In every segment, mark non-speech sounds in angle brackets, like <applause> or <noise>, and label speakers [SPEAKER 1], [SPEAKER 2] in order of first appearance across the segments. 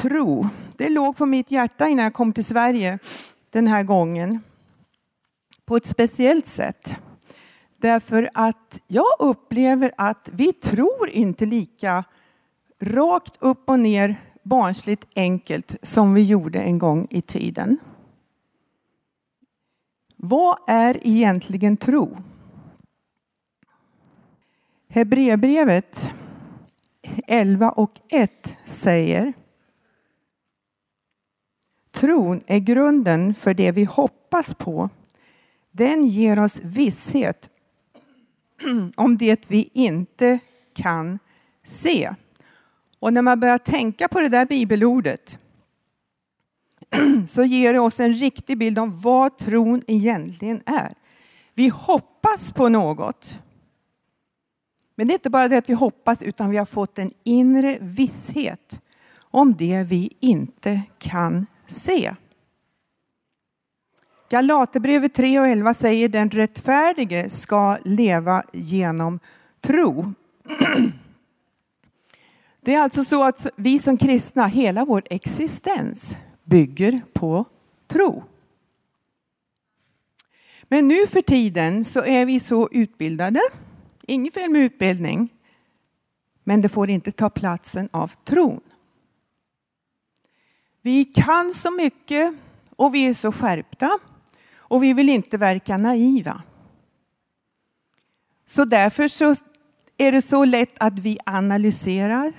[SPEAKER 1] tro. Det låg på mitt hjärta innan jag kom till Sverige den här gången. På ett speciellt sätt. Därför att jag upplever att vi tror inte lika rakt upp och ner barnsligt enkelt som vi gjorde en gång i tiden. Vad är egentligen tro? Hebreerbrevet 11 och 1 säger Tron är grunden för det vi hoppas på. Den ger oss visshet <clears throat> om det vi inte kan se. Och när man börjar tänka på det där bibelordet <clears throat> så ger det oss en riktig bild om vad tron egentligen är. Vi hoppas på något. Men det är inte bara det att vi hoppas utan vi har fått en inre visshet om det vi inte kan se. Galaterbrevet 3 och 11 säger den rättfärdige ska leva genom tro. <clears throat> Det är alltså så att vi som kristna, hela vår existens bygger på tro. Men nu för tiden så är vi så utbildade, inget fel med utbildning, men det får inte ta platsen av tron. Vi kan så mycket och vi är så skärpta och vi vill inte verka naiva. Så därför så är det så lätt att vi analyserar.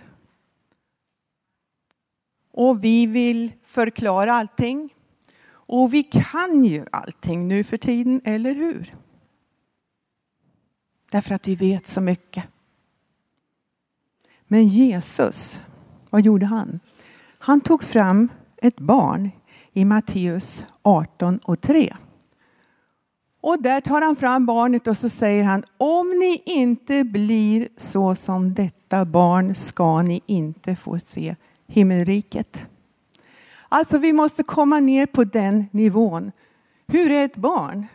[SPEAKER 1] Och vi vill förklara allting. Och vi kan ju allting nu för tiden, eller hur? Därför att vi vet så mycket. Men Jesus, vad gjorde han? Han tog fram ett barn i Matteus 18 och 3. Och där tar han fram barnet och så säger han om ni inte blir så som detta barn ska ni inte få se himmelriket. Alltså vi måste komma ner på den nivån. Hur är ett barn?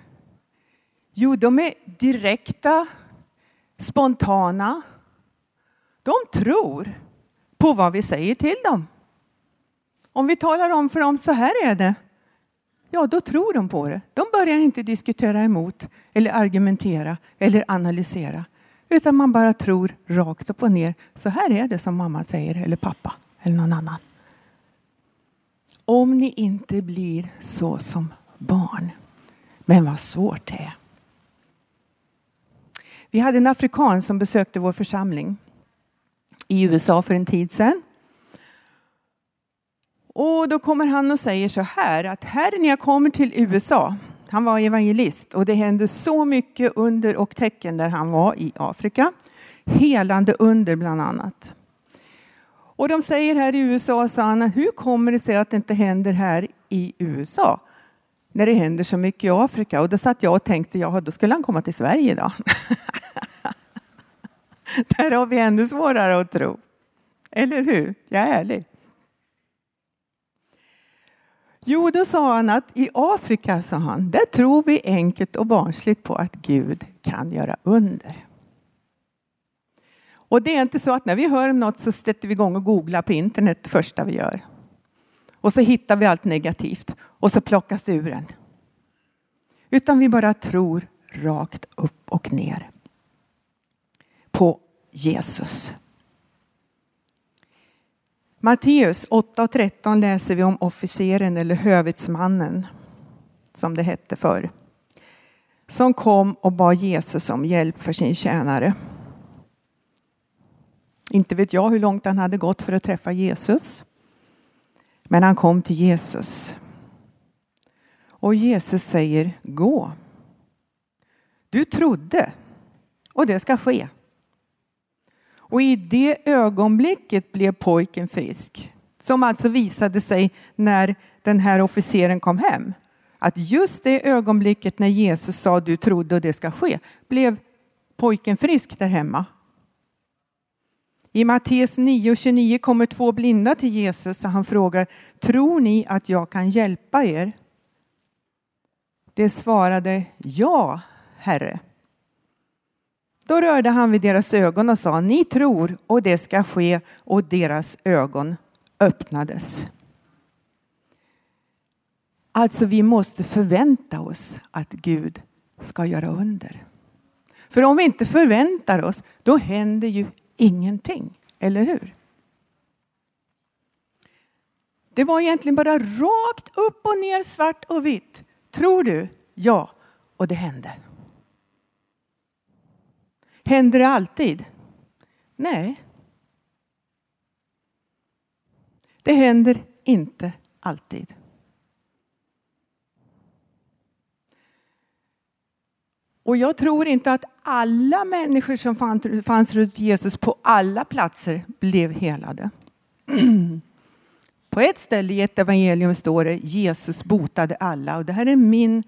[SPEAKER 1] Jo, de är direkta, spontana. De tror på vad vi säger till dem. Om vi talar om för dem så här är det, ja då tror de på det. De börjar inte diskutera emot eller argumentera eller analysera. Utan man bara tror rakt upp och ner. Så här är det som mamma säger eller pappa eller någon annan. Om ni inte blir så som barn. Men vad svårt det är. Vi hade en afrikan som besökte vår församling i USA för en tid sedan. Och då kommer han och säger så här att här när jag kommer till USA, han var evangelist och det hände så mycket under och tecken där han var i Afrika. Helande under bland annat. Och de säger här i USA, sa han, hur kommer det sig att det inte händer här i USA? När det händer så mycket i Afrika. Och då satt jag och tänkte, ja då skulle han komma till Sverige då. <laughs> där har vi ännu svårare att tro. Eller hur? Jag är ärlig. Jo, då sa han att i Afrika, sa han, där tror vi enkelt och barnsligt på att Gud kan göra under. Och det är inte så att när vi hör om något så sätter vi igång och googlar på internet det första vi gör. Och så hittar vi allt negativt och så plockas det ur en. Utan vi bara tror rakt upp och ner på Jesus. Matteus 8.13 läser vi om officeren eller hövitsmannen som det hette förr. Som kom och bad Jesus om hjälp för sin tjänare. Inte vet jag hur långt han hade gått för att träffa Jesus. Men han kom till Jesus. Och Jesus säger gå. Du trodde och det ska ske. Och i det ögonblicket blev pojken frisk. Som alltså visade sig när den här officeren kom hem. Att just det ögonblicket när Jesus sa du trodde och det ska ske blev pojken frisk där hemma. I Matteus 9.29 kommer två blinda till Jesus och han frågar Tror ni att jag kan hjälpa er? Det svarade Ja, Herre. Då rörde han vid deras ögon och sa, ni tror och det ska ske och deras ögon öppnades. Alltså vi måste förvänta oss att Gud ska göra under. För om vi inte förväntar oss, då händer ju ingenting. Eller hur? Det var egentligen bara rakt upp och ner, svart och vitt. Tror du? Ja. Och det hände. Händer det alltid? Nej. Det händer inte alltid. Och jag tror inte att alla människor som fanns runt Jesus på alla platser blev helade. <clears throat> På ett ställe i ett evangelium står det Jesus botade alla och det här är min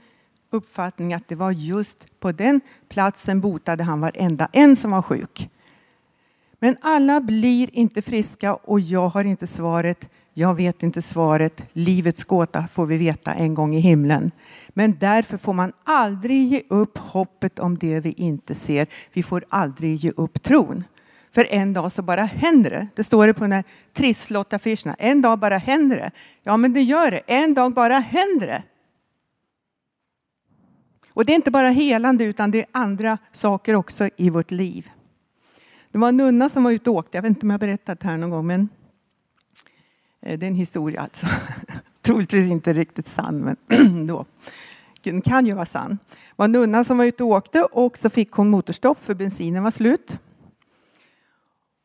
[SPEAKER 1] uppfattning att det var just på den platsen botade han varenda en som var sjuk. Men alla blir inte friska och jag har inte svaret. Jag vet inte svaret. Livets gåta får vi veta en gång i himlen. Men därför får man aldrig ge upp hoppet om det vi inte ser. Vi får aldrig ge upp tron. För en dag så bara händer det. Det står det på den här trisslottaffischerna. En dag bara händer det. Ja, men det gör det. En dag bara händer det. Och det är inte bara helande utan det är andra saker också i vårt liv. Det var en nunna som var ute och åkte. Jag vet inte om jag berättat det här någon gång, men eh, det är en historia alltså. <laughs> Troligtvis inte riktigt sann, men <clears throat> då. Den kan ju vara sann. Det var en nunna som var ute och åkte och så fick hon motorstopp för bensinen var slut.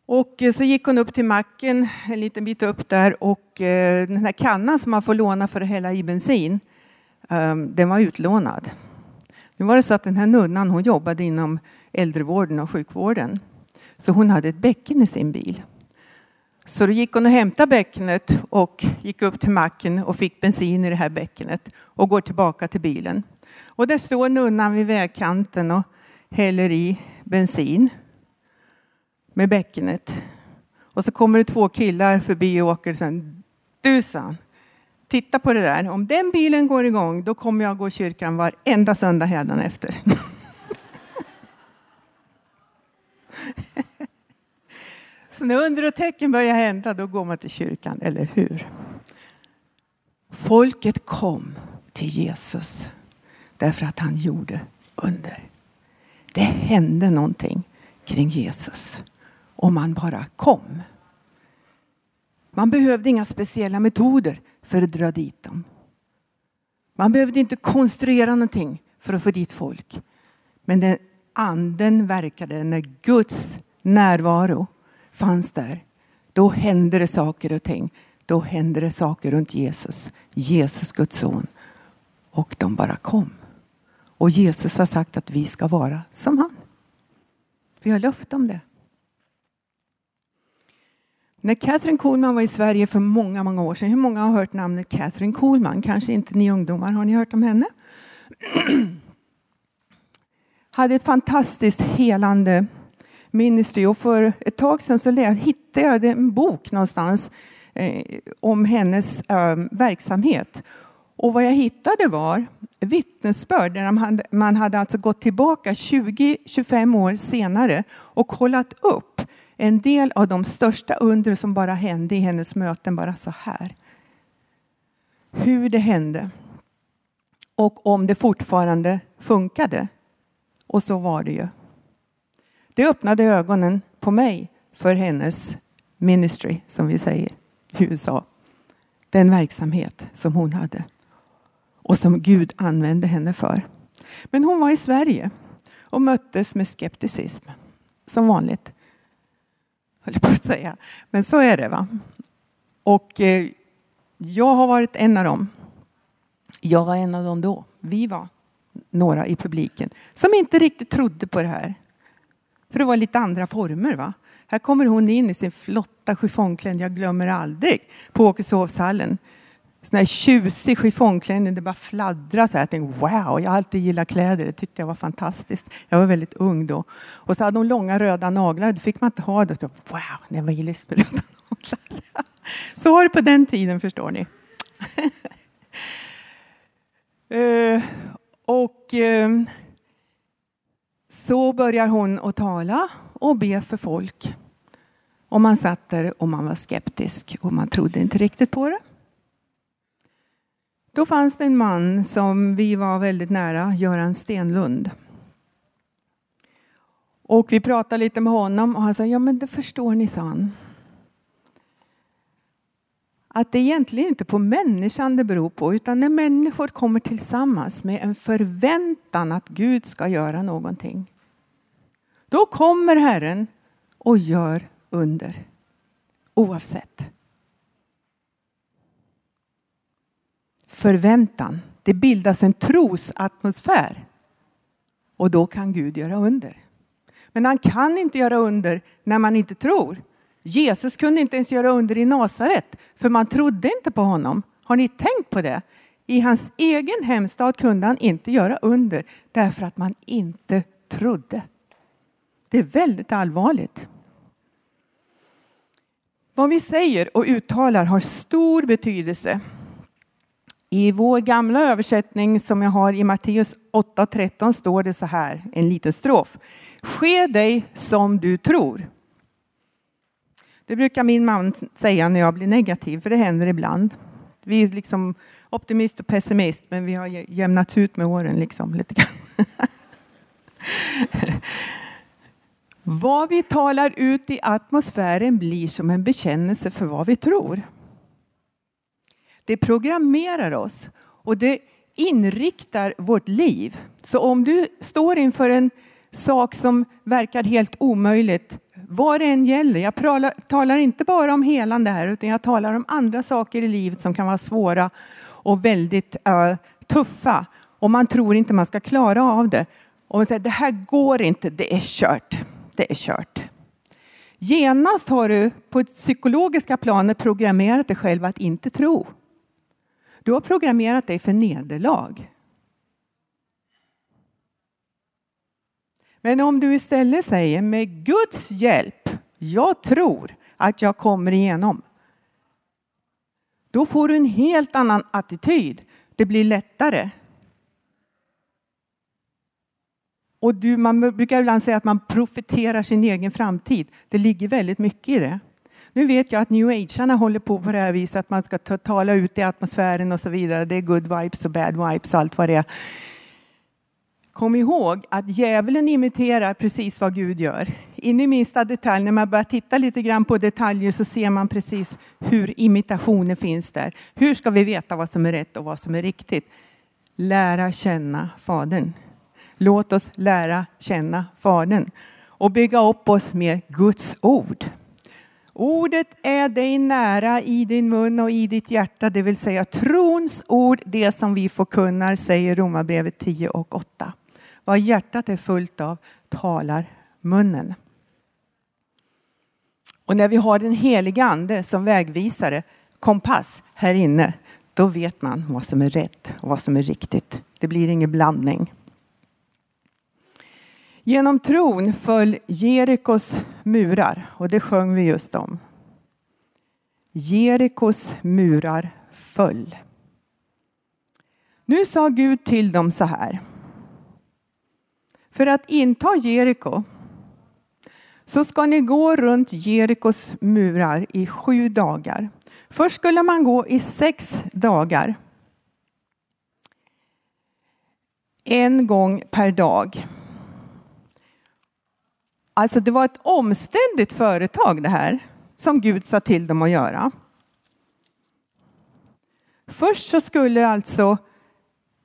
[SPEAKER 1] Och eh, så gick hon upp till macken en liten bit upp där och eh, den här kannan som man får låna för att hälla i bensin, ehm, den var utlånad. Nu var det så att den här nunnan hon jobbade inom äldrevården och sjukvården. Så hon hade ett bäcken i sin bil. Så då gick hon och hämtade bäckenet och gick upp till macken och fick bensin i det här bäckenet och går tillbaka till bilen. Och där står nunnan vid vägkanten och häller i bensin med bäckenet. Och så kommer det två killar förbi och åker sen. Du, sa titta på det där. Om den bilen går igång, då kommer jag gå i kyrkan varenda söndag efter. <laughs> Så när under och tecken börjar hända, då går man till kyrkan, eller hur? Folket kom till Jesus därför att han gjorde under. Det hände någonting kring Jesus om man bara kom. Man behövde inga speciella metoder för att dra dit dem. Man behövde inte konstruera någonting för att få dit folk. Men den anden verkade när Guds närvaro fanns där. Då hände det saker och ting. Då hände det saker runt Jesus. Jesus Guds son. Och de bara kom. Och Jesus har sagt att vi ska vara som han. Vi har löfte om det. När Catherine Kuhlman var i Sverige för många, många år sedan. Hur många har hört namnet Catherine Kuhlman? Kanske inte ni ungdomar. Har ni hört om henne? <clears throat> Hade ett fantastiskt helande ministry och för ett tag sedan så hittade jag en bok någonstans eh, om hennes eh, verksamhet. Och vad jag hittade var vittnesbörd där man hade, man hade alltså gått tillbaka 20-25 år senare och kollat upp en del av de största under som bara hände i hennes möten, bara så här. Hur det hände. Och om det fortfarande funkade. Och så var det ju. Det öppnade ögonen på mig för hennes ministry, som vi säger i USA. Den verksamhet som hon hade och som Gud använde henne för. Men hon var i Sverige och möttes med skepticism, som vanligt höll jag på att säga. Men så är det. va. Och eh, jag har varit en av dem. Jag var en av dem då. Vi var några i publiken som inte riktigt trodde på det här. För det var lite andra former. va. Här kommer hon in i sin flotta chiffongklänning. Jag glömmer aldrig på Åkeshovshallen sån här tjusig chiffongklänning. Det bara fladdrade så här. Jag tänkte wow, jag har alltid gillat kläder. Det tyckte jag var fantastiskt. Jag var väldigt ung då. Och så hade hon långa röda naglar. Det fick man inte ha. Då. Så, wow, när jag var med röda <laughs> naglar. Så var det på den tiden förstår ni. uh, <laughs> och uh, så börjar hon att tala och be för folk. Och man satt där och man var skeptisk och man trodde inte riktigt på det. Då fanns det en man som vi var väldigt nära, Göran Stenlund. Och vi pratade lite med honom och han sa, ja men det förstår ni, sa han. Att det egentligen inte på människan det beror på, utan när människor kommer tillsammans med en förväntan att Gud ska göra någonting. Då kommer Herren och gör under. Oavsett. Förväntan. Det bildas en trosatmosfär. Och då kan Gud göra under. Men han kan inte göra under när man inte tror. Jesus kunde inte ens göra under i Nasaret, för man trodde inte på honom. Har ni tänkt på det? I hans egen hemstad kunde han inte göra under därför att man inte trodde. Det är väldigt allvarligt. Vad vi säger och uttalar har stor betydelse. I vår gamla översättning som jag har i Matteus 8.13 står det så här, en liten strof. Ske dig som du tror. Det brukar min man säga när jag blir negativ, för det händer ibland. Vi är liksom optimist och pessimist, men vi har jämnat ut med åren liksom lite grann. <laughs> vad vi talar ut i atmosfären blir som en bekännelse för vad vi tror. Det programmerar oss och det inriktar vårt liv. Så om du står inför en sak som verkar helt omöjligt, vad det än gäller. Jag talar inte bara om helande här, utan jag talar om andra saker i livet som kan vara svåra och väldigt uh, tuffa. Och man tror inte man ska klara av det. Och man säger, det här går inte, det är kört. Det är kört. Genast har du på ett psykologiska planet programmerat dig själv att inte tro. Du har programmerat dig för nederlag. Men om du istället säger med Guds hjälp, jag tror att jag kommer igenom. Då får du en helt annan attityd. Det blir lättare. Och du, man brukar ibland säga att man profeterar sin egen framtid. Det ligger väldigt mycket i det. Nu vet jag att new agearna håller på på det här viset att man ska ta, tala ut i atmosfären och så vidare. Det är good vibes och bad vibes och allt vad det är. Kom ihåg att djävulen imiterar precis vad Gud gör. In i minsta detalj, när man börjar titta lite grann på detaljer så ser man precis hur imitationen finns där. Hur ska vi veta vad som är rätt och vad som är riktigt? Lära känna Fadern. Låt oss lära känna Fadern och bygga upp oss med Guds ord. Ordet är dig nära i din mun och i ditt hjärta, det vill säga trons ord, det som vi förkunnar, säger Romarbrevet 10 och 8. Vad hjärtat är fullt av talar munnen. Och när vi har den heliga ande som vägvisare, kompass här inne, då vet man vad som är rätt och vad som är riktigt. Det blir ingen blandning. Genom tron föll Jerikos murar och det sjöng vi just om. Jerikos murar föll. Nu sa Gud till dem så här. För att inta Jeriko så ska ni gå runt Jerikos murar i sju dagar. Först skulle man gå i sex dagar. En gång per dag. Alltså det var ett omständigt företag det här som Gud sa till dem att göra. Först så skulle alltså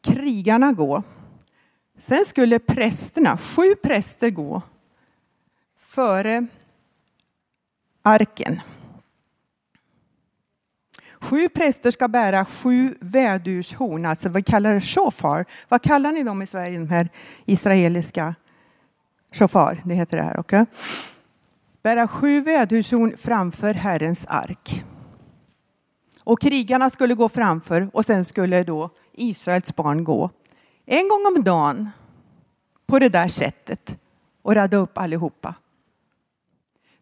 [SPEAKER 1] krigarna gå Sen skulle prästerna, sju präster gå före arken. Sju präster ska bära sju vädurshorn, alltså vad kallar det shofar. Vad kallar ni dem i Sverige, de här israeliska shofar? Det heter det här, okej? Okay? Bära sju vädhushorn framför Herrens ark. Och krigarna skulle gå framför och sen skulle då Israels barn gå en gång om dagen på det där sättet och rädda upp allihopa.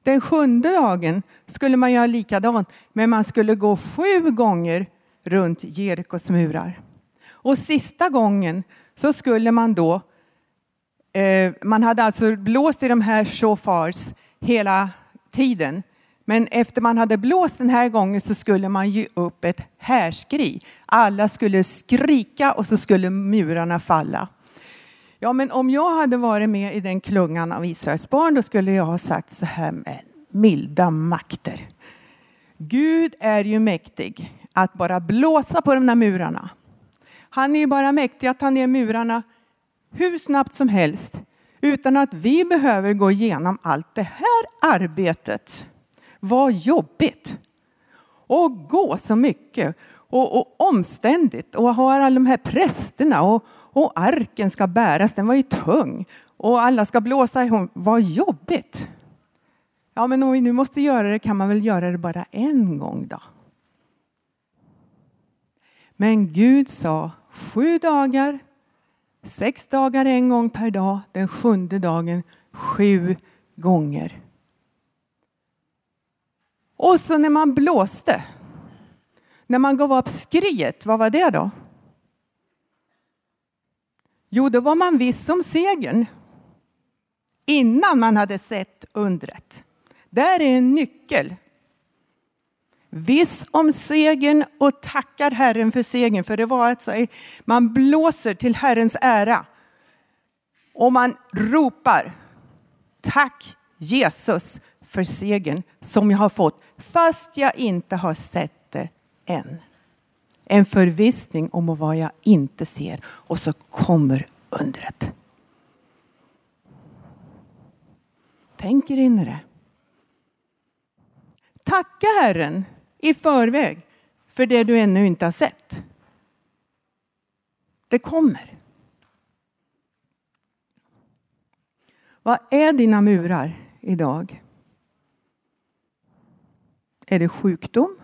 [SPEAKER 1] Den sjunde dagen skulle man göra likadant, men man skulle gå sju gånger runt Jerikos murar. Och sista gången så skulle man då, Eh, man hade alltså blåst i de här shofars hela tiden. Men efter man hade blåst den här gången så skulle man ge upp ett härskri. Alla skulle skrika och så skulle murarna falla. Ja, men om jag hade varit med i den klungan av Israels barn då skulle jag ha sagt så här med milda makter. Gud är ju mäktig att bara blåsa på de där murarna. Han är ju bara mäktig att ta ner murarna hur snabbt som helst utan att vi behöver gå igenom allt det här arbetet. Vad jobbigt! Och gå så mycket och, och omständigt och ha alla de här prästerna och, och arken ska bäras, den var ju tung. Och alla ska blåsa i hon. vad jobbigt! Ja, men om vi nu måste göra det kan man väl göra det bara en gång då. Men Gud sa sju dagar, sex dagar en gång per dag, den sjunde dagen sju gånger. Och så när man blåste, när man gav upp skriet, vad var det då? Jo, då var man viss om segern innan man hade sett undret. Där är en nyckel. Viss om segern och tackar Herren för segern. För det var att man blåser till Herrens ära. Och man ropar Tack Jesus för segern som jag har fått fast jag inte har sett det än. En förvissning om vad jag inte ser och så kommer undret. Tänk er in i det. Tacka Herren i förväg för det du ännu inte har sett. Det kommer. Vad är dina murar idag? Är det sjukdom?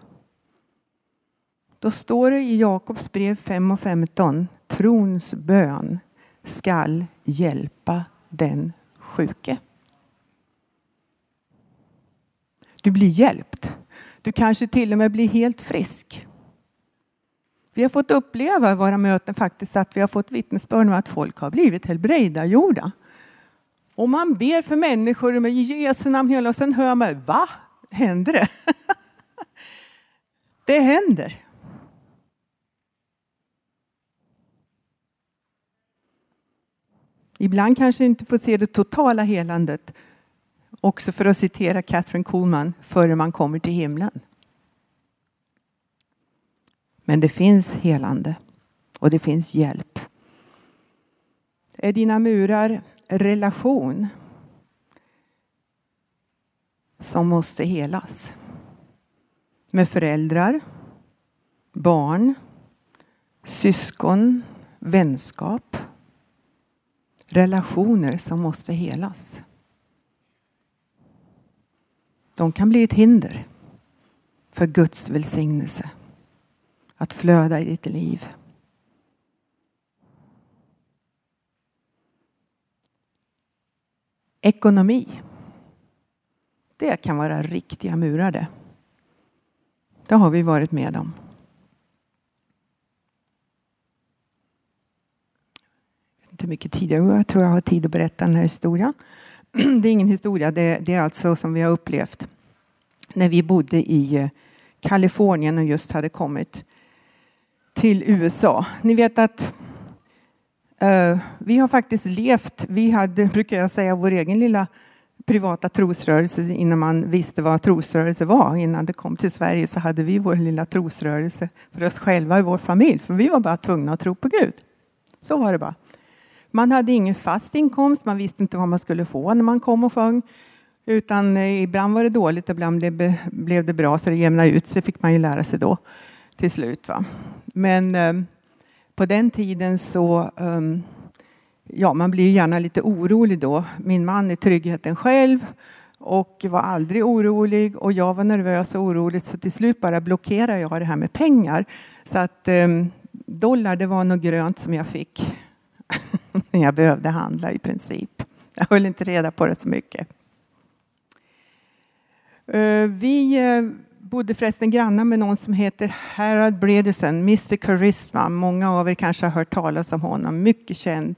[SPEAKER 1] Då står det i Jakobs brev 5 och 15. Trons bön skall hjälpa den sjuke. Du blir hjälpt. Du kanske till och med blir helt frisk. Vi har fått uppleva i våra möten faktiskt att vi har fått vittnesbörd om att folk har blivit helbrägdagjorda. Och man ber för människor med Jesu namn hela och sen hör man, va? Händer det? <laughs> det händer. Ibland kanske inte får se det totala helandet Också för att citera Catherine Kuhlman, före man kommer till himlen. Men det finns helande och det finns hjälp. Är dina murar relation som måste helas? Med föräldrar, barn, syskon, vänskap. Relationer som måste helas. De kan bli ett hinder för Guds välsignelse att flöda i ditt liv. Ekonomi. Det kan vara riktiga murar det. Det har vi varit med om. Inte mycket tid. Jag tror jag har tid att berätta den här historien. <clears throat> det är ingen historia, det, det, är alltså som vi har upplevt när vi bodde i eh, Kalifornien och just hade kommit till USA. Ni vet att uh, vi har faktiskt levt, vi hade, <laughs> brukar jag säga, vår egen lilla privata trosrörelse innan man visste vad trosrörelse var. Innan det kom till Sverige så hade vi vår lilla trosrörelse för oss själva i vår familj. För vi var bara tvungna att tro på Gud. Så var det bara. Man hade ingen fast inkomst, man visste inte vad man skulle få när man kom och sjöng. Utan eh, ibland var det dåligt, ibland blev det bra, så det jämnade ut sig fick man ju lära sig då till slut. Va? Men eh, på den tiden så, ehm, ja man blir gärna lite orolig då. Min man är tryggheten själv och var aldrig orolig och jag var nervös och orolig så till slut bara blockerade jag det här med pengar. Så att ehm, dollar det var något grönt som jag fick <laughs> när jag behövde handla i princip. Jag höll inte reda på det så mycket. Eh, vi eh, bodde förresten grannar med någon som heter Harald Bredesen, Mr Charisma. Många av er kanske har hört talas om honom, mycket känd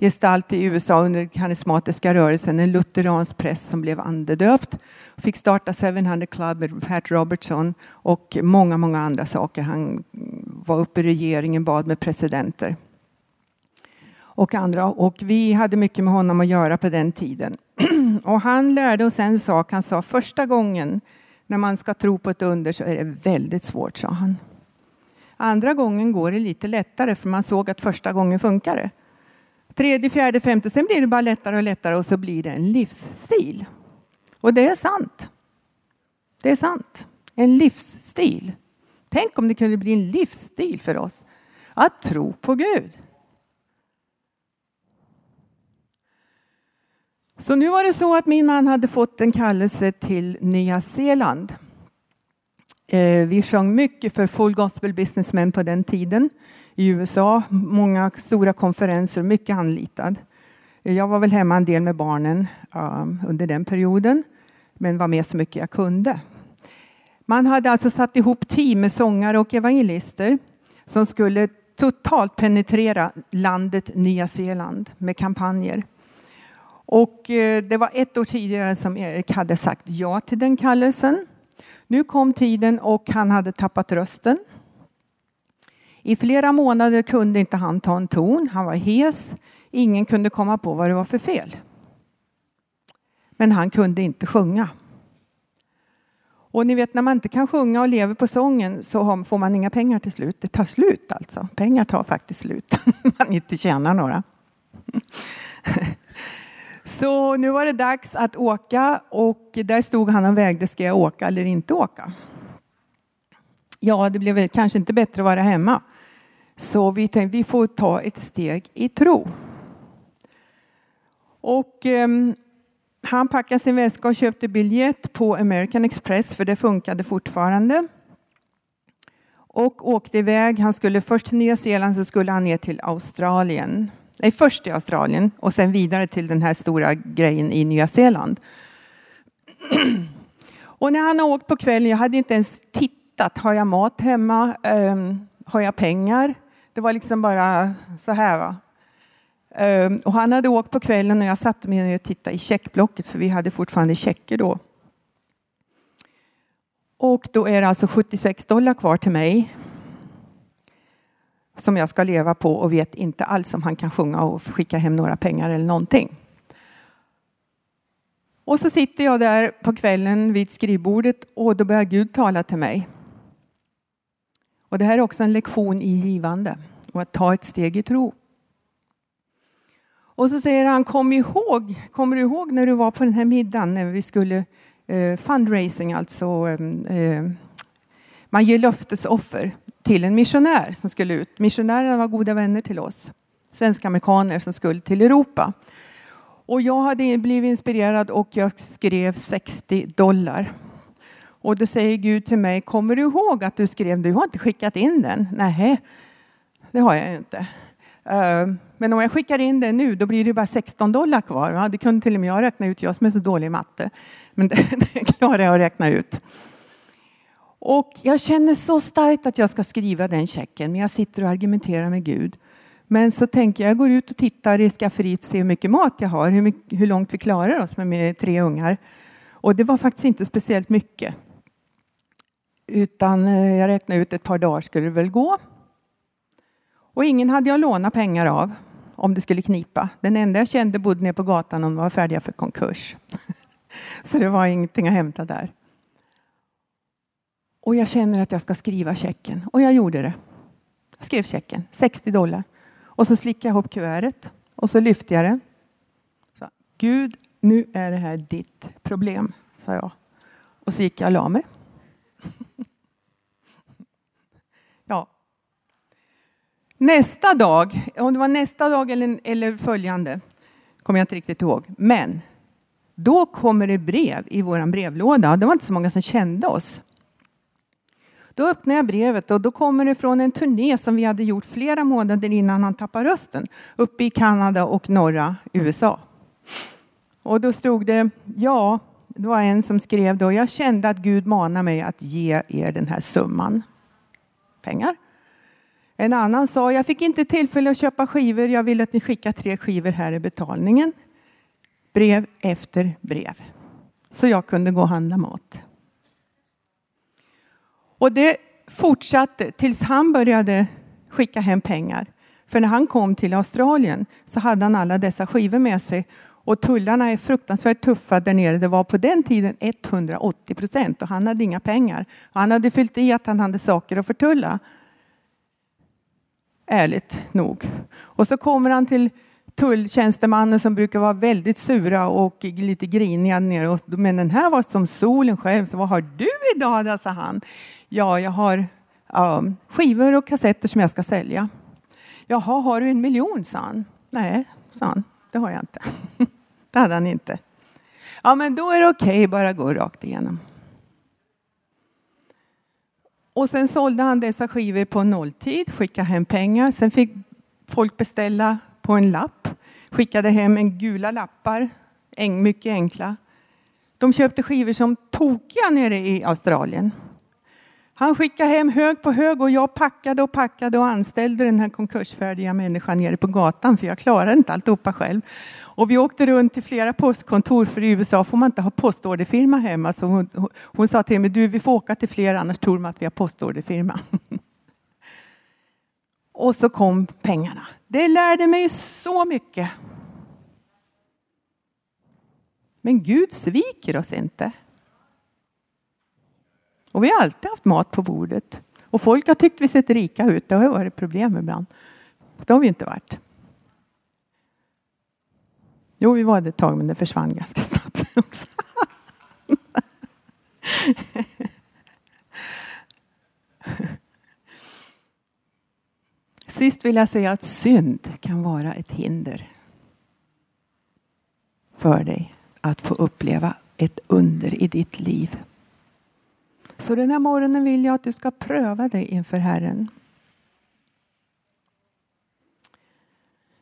[SPEAKER 1] gestalt i USA under den karismatiska rörelsen, en lutheransk präst som blev andedöpt. Fick starta 700 Club med Pat Robertson och många, många andra saker. Han var uppe i regeringen, bad med presidenter och andra. Och vi hade mycket med honom att göra på den tiden. <clears throat> Och han lärde oss en sak. Han sa första gången när man ska tro på ett under så är det väldigt svårt, sa han. Andra gången går det lite lättare för man såg att första gången funkar det. Tredje, fjärde, femte, sen blir det bara lättare och lättare och så blir det en livsstil. Och det är sant. Det är sant. En livsstil. Tänk om det kunde bli en livsstil för oss att tro på Gud. Så nu var det så att min man hade fått en kallelse till Nya Zeeland. Eh, vi sjöng mycket för Full Gospel Businessmen på den tiden i USA. Många stora konferenser, mycket anlitad. Eh, jag var väl hemma en del med barnen ehm, under den perioden, men var med så mycket jag kunde. Man hade alltså satt ihop team med sångare och evangelister som skulle totalt penetrera landet Nya Zeeland med kampanjer. Och eh, det var ett år tidigare som Erik hade sagt ja till den kallelsen. Nu kom tiden och han hade tappat rösten. I flera månader kunde inte han ta en ton. Han var hes. Ingen kunde komma på vad det var för fel. Men han kunde inte sjunga. Och ni vet när man inte kan sjunga och lever på sången så får man inga pengar till slut. Det tar slut alltså. Pengar tar faktiskt slut. <laughs> man inte tjänar några. Så nu var det dags att åka och där stod han och vägde, ska jag åka eller inte åka? Ja, det blev kanske inte bättre att vara hemma. Så vi tänkte vi får ta ett steg i tro. Och eh, han packade sin väska och köpte biljett på American Express för det funkade fortfarande. Och åkte iväg. Han skulle först till Nya Zeeland så skulle han ner till Australien. Nej, först i Australien och sen vidare till den här stora grejen i Nya Zeeland. <clears throat> Och när han har åkt på kvällen, jag hade inte ens tittat. Har jag mat hemma? Um, har jag pengar? Det var liksom bara så här. Va? Um, och han hade åkt på kvällen och jag satte mig ner och tittade i checkblocket för vi hade fortfarande checker då. Och då är det alltså 76 dollar kvar till mig som jag ska leva på och vet inte alls om han kan sjunga och skicka hem några pengar eller någonting. Och så sitter jag där på kvällen vid skrivbordet och då börjar Gud tala till mig. Och det här är också en lektion i givande och att ta ett steg i tro. Och så säger han, kom ihåg, kommer du ihåg när du var på den här middagen när vi skulle eh, fundraising, alltså eh, eh man ger löftesoffer till en missionär som skulle ut. Missionärerna var goda vänner till oss, svenska amerikaner som skulle till Europa. Och jag hade blivit inspirerad och jag skrev 60 dollar. Och då säger Gud till mig, kommer du ihåg att du skrev, du har inte skickat in den? Nej, det har jag inte. Eh, men om jag skickar in den nu, då blir det bara 16 dollar kvar. Det kunde till och med jag räkna ut, jag som är så dålig i matte. Men det, <laughs> det klarar jag att räkna ut. Och jag känner så starkt att jag ska skriva den checken, men jag sitter och argumenterar med Gud. Men så tänker jag, jag går ut och tittar i skafferiet och ser hur mycket mat jag har, hur, mycket, hur långt vi klarar oss med, med tre ungar. Och det var faktiskt inte speciellt mycket. Utan eh, jag räknade ut ett par dagar skulle det väl gå. Och ingen hade jag lånat pengar av om det skulle knipa. Den enda jag kände bodde nere på gatan och var färdiga för konkurs. <laughs> Så det var ingenting att hämta där. Och jag känner att jag ska skriva checken. Och jag gjorde det. Jag skrev checken, 60 dollar. Och så slickade jag ihop kuvertet och så lyfte jag det. Så, Gud, nu är det här ditt problem, sa jag. Och så gick jag och la mig. <laughs> ja. Nästa dag, om det var nästa dag eller, eller följande, kommer jag inte riktigt ihåg. Men då kommer det brev i vår brevlåda. Det var inte så många som kände oss. Då öppnar jag brevet och då kommer det från en turné som vi hade gjort flera månader innan han tappade rösten uppe i Kanada och norra USA. Och då stod det, ja, det var en som skrev då, jag kände att Gud manade mig att ge er den här summan pengar. En annan sa, jag fick inte tillfälle att köpa skivor. Jag vill att ni skickar tre skivor här i betalningen. Brev efter brev. Så jag kunde gå och handla mat. Och det fortsatte tills han började skicka hem pengar. För när han kom till Australien så hade han alla dessa skivor med sig. Och tullarna är fruktansvärt tuffa där nere. Det var på den tiden 180 procent och han hade inga pengar. Han hade fyllt i att han hade saker att förtulla. Ärligt nog. Och så kommer han till tulltjänstemannen som brukar vara väldigt sura och lite griniga nere. Men den här var som solen själv. Så vad har du idag då, sa han. Ja, jag har um, skivor och kassetter som jag ska sälja. Jaha, har du en miljon? sa han. Nej, sa han. Det har jag inte. <laughs> det hade han inte. Ja, men då är det okej, okay, bara gå rakt igenom. Och sen sålde han dessa skivor på nolltid, skickade hem pengar. Sen fick folk beställa på en lapp, skickade hem en gula lappar, mycket enkla. De köpte skivor som tokiga nere i Australien. Han skickade hem hög på hög och jag packade och packade och anställde den här konkursfärdiga människan nere på gatan för jag klarade inte alltihopa själv. Och vi åkte runt till flera postkontor för i USA får man inte ha postorderfirma hemma. Så hon, hon, hon sa till mig, du vi får åka till fler annars tror de att vi har postorderfirma. <laughs> och så kom pengarna. Det lärde mig så mycket. Men Gud sviker oss inte. Och vi har alltid haft mat på bordet. Och folk har tyckt vi sett rika ut. Det har varit problem ibland. Det har vi inte varit. Jo, vi var det ett tag, men det försvann ganska snabbt också. <laughs> Sist vill jag säga att synd kan vara ett hinder för dig att få uppleva ett under i ditt liv. Så den här morgonen vill jag att du ska pröva dig inför Herren.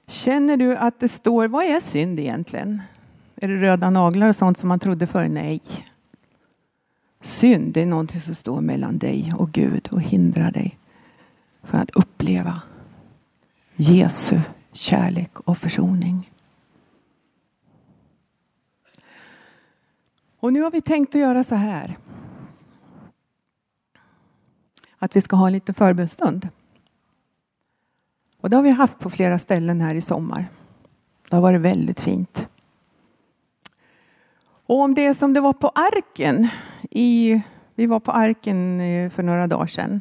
[SPEAKER 1] Känner du att det står, vad är synd egentligen? Är det röda naglar och sånt som man trodde förr? Nej. Synd är någonting som står mellan dig och Gud och hindrar dig från att uppleva Jesu kärlek och försoning. Och nu har vi tänkt att göra så här att vi ska ha en liten förbönstund. Och det har vi haft på flera ställen här i sommar. Det har varit väldigt fint. Och om det är som det var på arken. I, vi var på arken eh, för några dagar sedan.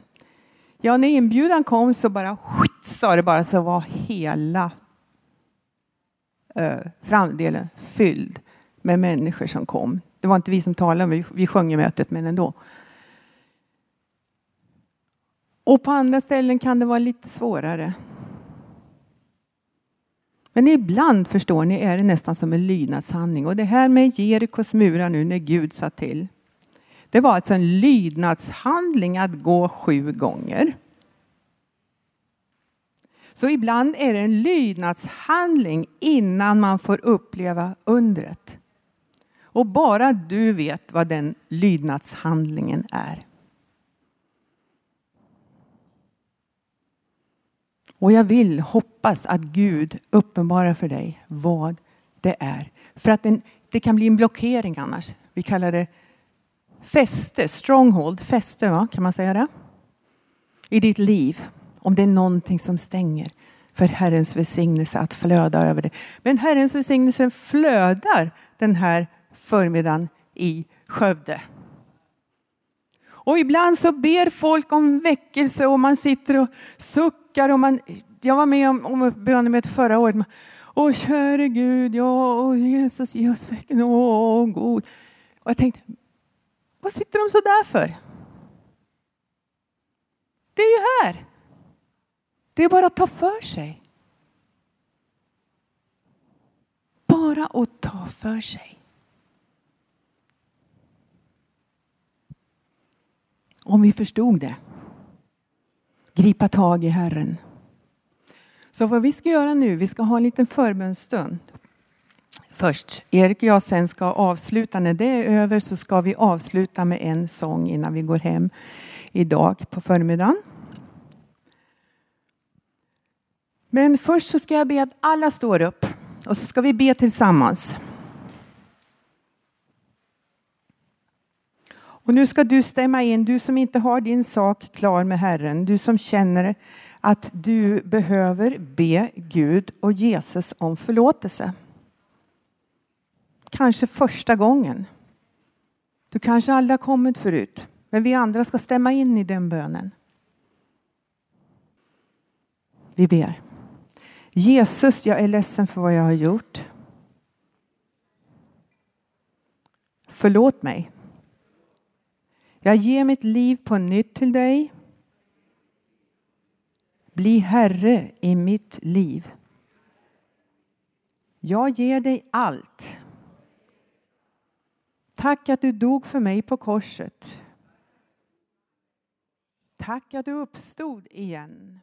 [SPEAKER 1] Ja, när inbjudan kom så bara sa det bara så var hela eh, framdelen fylld med människor som kom. Det var inte vi som talade, vi, vi sjöng i mötet, men ändå. Och på andra ställen kan det vara lite svårare. Men ibland förstår ni är det nästan som en lydnadshandling. Och det här med Jerikos murar nu när Gud sa till. Det var alltså en lydnadshandling att gå sju gånger. Så ibland är det en lydnadshandling innan man får uppleva undret. Och bara du vet vad den lydnadshandlingen är. Och jag vill hoppas att Gud uppenbarar för dig vad det är. För att den, det kan bli en blockering annars. Vi kallar det fäste, stronghold, fäste va? kan man säga det? I ditt liv. Om det är någonting som stänger för Herrens välsignelse att flöda över det. Men Herrens välsignelse flödar den här förmiddagen i Skövde. Och ibland så ber folk om väckelse och man sitter och suckar. Och man, jag var med om, om bönemöte förra året. Åh käre Gud, ja, åh, Jesus, ge oss väckelse, åh god. Och jag tänkte, vad sitter de så där för? Det är ju här. Det är bara att ta för sig. Bara att ta för sig. Om vi förstod det. Gripa tag i Herren. Så vad vi ska göra nu, vi ska ha en liten förbönstund. Först, Erik och jag sen ska avsluta. När det är över så ska vi avsluta med en sång innan vi går hem idag på förmiddagen. Men först så ska jag be att alla står upp och så ska vi be tillsammans. Och nu ska du stämma in, du som inte har din sak klar med Herren, du som känner att du behöver be Gud och Jesus om förlåtelse. Kanske första gången. Du kanske aldrig har kommit förut, men vi andra ska stämma in i den bönen. Vi ber. Jesus, jag är ledsen för vad jag har gjort. Förlåt mig. Jag ger mitt liv på nytt till dig. Bli Herre i mitt liv. Jag ger dig allt. Tack att du dog för mig på korset. Tack att du uppstod igen.